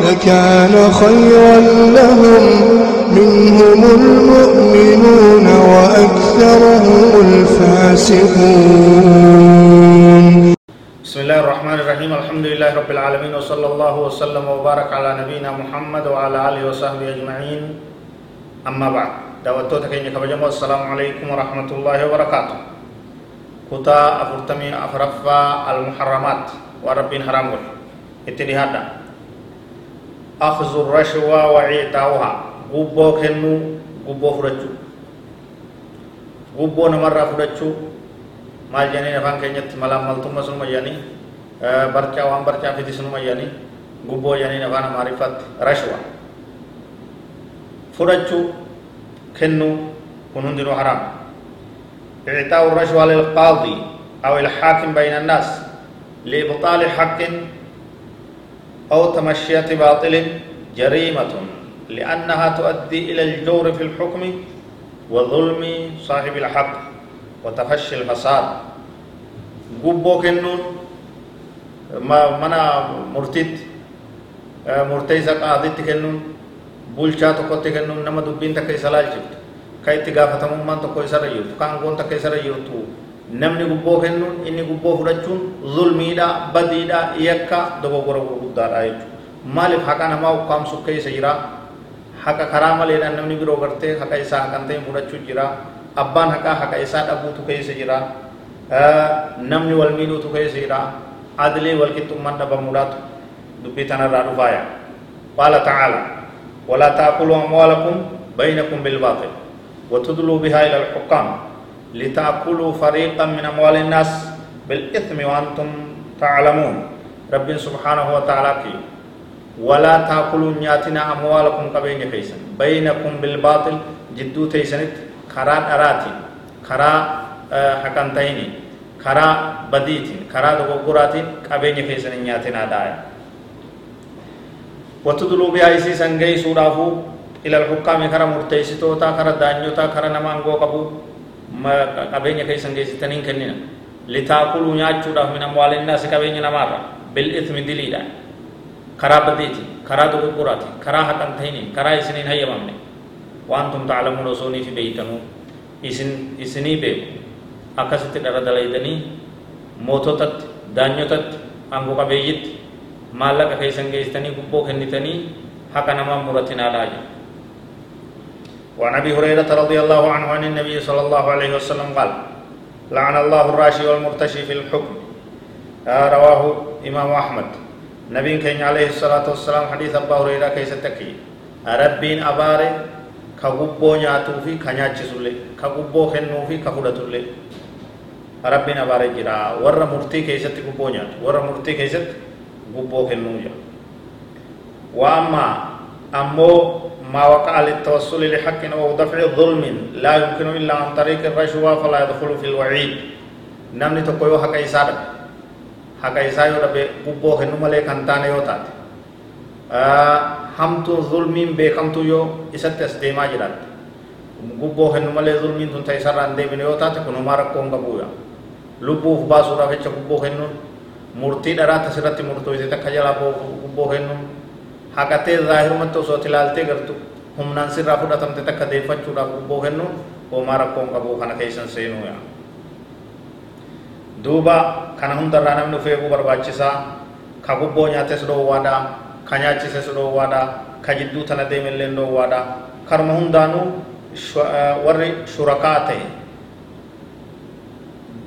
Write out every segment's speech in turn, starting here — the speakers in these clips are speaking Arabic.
لكان خيرا لهم. منهم المؤمنون وأكثرهم الفاسقون. بسم الله الرحمن الرحيم. الحمد لله رب العالمين وصلى الله وسلم وبارك على نبينا محمد وعلى آله وصحبه أجمعين. أما بعد تكيني كبجمو السلام عليكم ورحمة الله وبركاته. كتا أفرتمي أفرفا المحرمات. وربين حرام اتدي هذا. أخذ الرشوة وعيتاوها قبو كنو قبو فرجو قبو نمر فرجو maal jedhanii afaan keenyatti malaammaltummaa sunuma jedhanii barcaa waan barcaa fiti sunuma jedhanii gubboo jedhanii afaan amaariffaatti rashwa fudhachuu kennuu kun hundinuu haraam إعطاء الرشوة للقاضي أو الحاكم بين الناس لإبطال حق أو تمشية باطل جريمة لأنها تؤدي إلى الجور في الحكم وظلم صاحب الحق وتفشي الفساد. قبو كنون ما منا مرتد مرتيزة قاضي كنون بولشا تقوت كنون نما دبين تكي سلال جبت كاي تغافة ممان تكو يسر يوت كان قون تكي سر يوتو. Namni gubboo kennuun inni gubboo fudhachuun zulmiidha badiidha yakka dogoggora gurguddaadha jechuudha maaliif haqa namaa ukkaamsu keessa jira haqa karaa maleedhaan namni biroo gartee haqa isaa haqan ta'e fudhachuu jira abbaan haqaa haqa isaa dhabuutu keessa jira namni wal miidhuutu keessa jira adilee wal qixxummaan dhabamuudhaatu dubbii tanarraa dhufaaya qaala tacaala walaa taakulu amwaalakum baynakum bilbaatil وتدلوا بها إلى الحكام لتأكلوا فريقا من أموال الناس بالإثم وأنتم تعلمون. رب سبحانه وتعالى كي ولا تأكلوا نياتنا أموالكم كبين كيسن. بينكم بالباطل جدو تيسنت خرا أراتي خرا آه، حكانتيني خرا بديتي خرا دقوقراتي كبين كيسن نياتنا داية. وتدلو بها إسي سنجي سورافو إلى الحكام خرا مرتيسي توتا خرا دانيوتا خرا نمانقو قبو. Qabeenya keessan geessitaniin kennina litaakuluu nyaachuudhaaf min amwaalinnaasi qabeenya namaarra bil'ithmi diliidha karaa badiitiin karaa dogoggoraatiin karaa haqan ta'iniin karaa isiniin hayyamamne وأنتم تعلمون وصوني في بيتنو إسن إسني بيو أكست درد ليدني موتوتت دانيوتت أنغو قبيجت مالك كيسن جيستني كبو كنتني حقا نما مرتنا لاجا وعن أبي هريرة رضي الله عنه عن النبي صلى الله عليه وسلم قال لعن الله الراشي والمرتشي في الحكم. آه، رواه إمام أحمد. نبي كان عليه الصلاة والسلام حديث أبا هريرة كي ستكي ربين أباري كغبو نعتو في كنعج سولي كغبو خنو في كخدت اللي ربين أباري جرا ور مرتي كي ست غبو نعتو ور مرتي كي ست غبو خنو وأما أمو ما وقع للتوصل لحق أو دفع ظلم لا يمكن إلا عن طريق الرشوة فلا يدخل في الوعيد نمني تقويو حق إساد حق إساد ربي قبوه نمالي كنتان يوتات آه hamtuun zulmiin beekamtu yoo isatti as deemaa jiraatte gubboo kennu malee zulmiin tun ta'e isarraa hin deebine yoo taate kunumaa rakkoo hin qabuudha lubbuuf baasuudhaaf jecha gubboo kennuun murtii dharaatti asirratti murtoofte takka jalaa gubboo kennuun haqatee zaahirumatti osoo ilaaltee gartu humnaan sirraa fudhatamte takka deeffachuudhaaf gubboo kennuun homaa rakkoo hin qabu kana keessan seenuu yaa duuba kana hundarraa namni of eeguu barbaachisaa ka gubboo nyaates dhoowwaadhaa ka nyaachise su dhoowwaadha ka jidduu tana deemellee dhoowwaadha karma hundaanuu warri shurakaa ta'e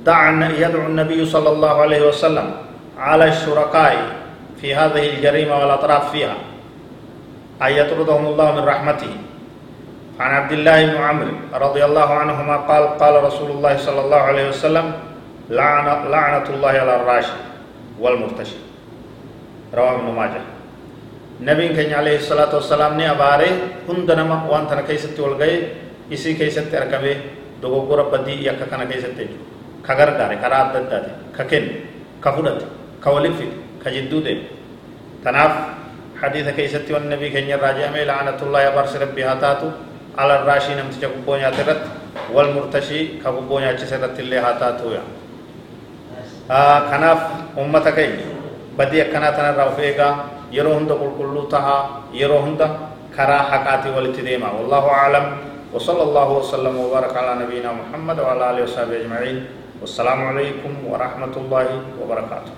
دعا يدعو النبي صلى الله عليه وسلم على الشركاء في هذه الجريمة والأطراف فيها أن يطردهم الله من رحمته. عن عبد الله بن عمرو رضي الله عنهما قال قال رسول الله صلى الله عليه وسلم لعنة, لعنة الله على الراشي والمرتشي رواه ابن ماجه. نبي كان عليه الصلاة والسلام ني أباري هند نما وان تنا كيست والغي إسي كيست أركبه دوغورا بدي يكا كان كيست كغر غاري كرا ددات ككن كفودت كولفت كجدود تناف حديث كيست والنبي كان راجع مي لعنة الله يبارس ربي هاتاتو. على الراشي نمت جبونيا ترت. والمرتشي كبونيا تشسرت اللي هاتاتو يا. آه كناف أمتك بدي أكنا تنا رافيقا. yeroo hunda qulqulluu tahaa yeroo hunda karaa haqaatii walitti deema wallahu aclam وصلى الله وسلم وبارك على نبينا محمد وعلى آله وصحبه أجمعين. والسلام عليكم ورحمة الله وبركاته.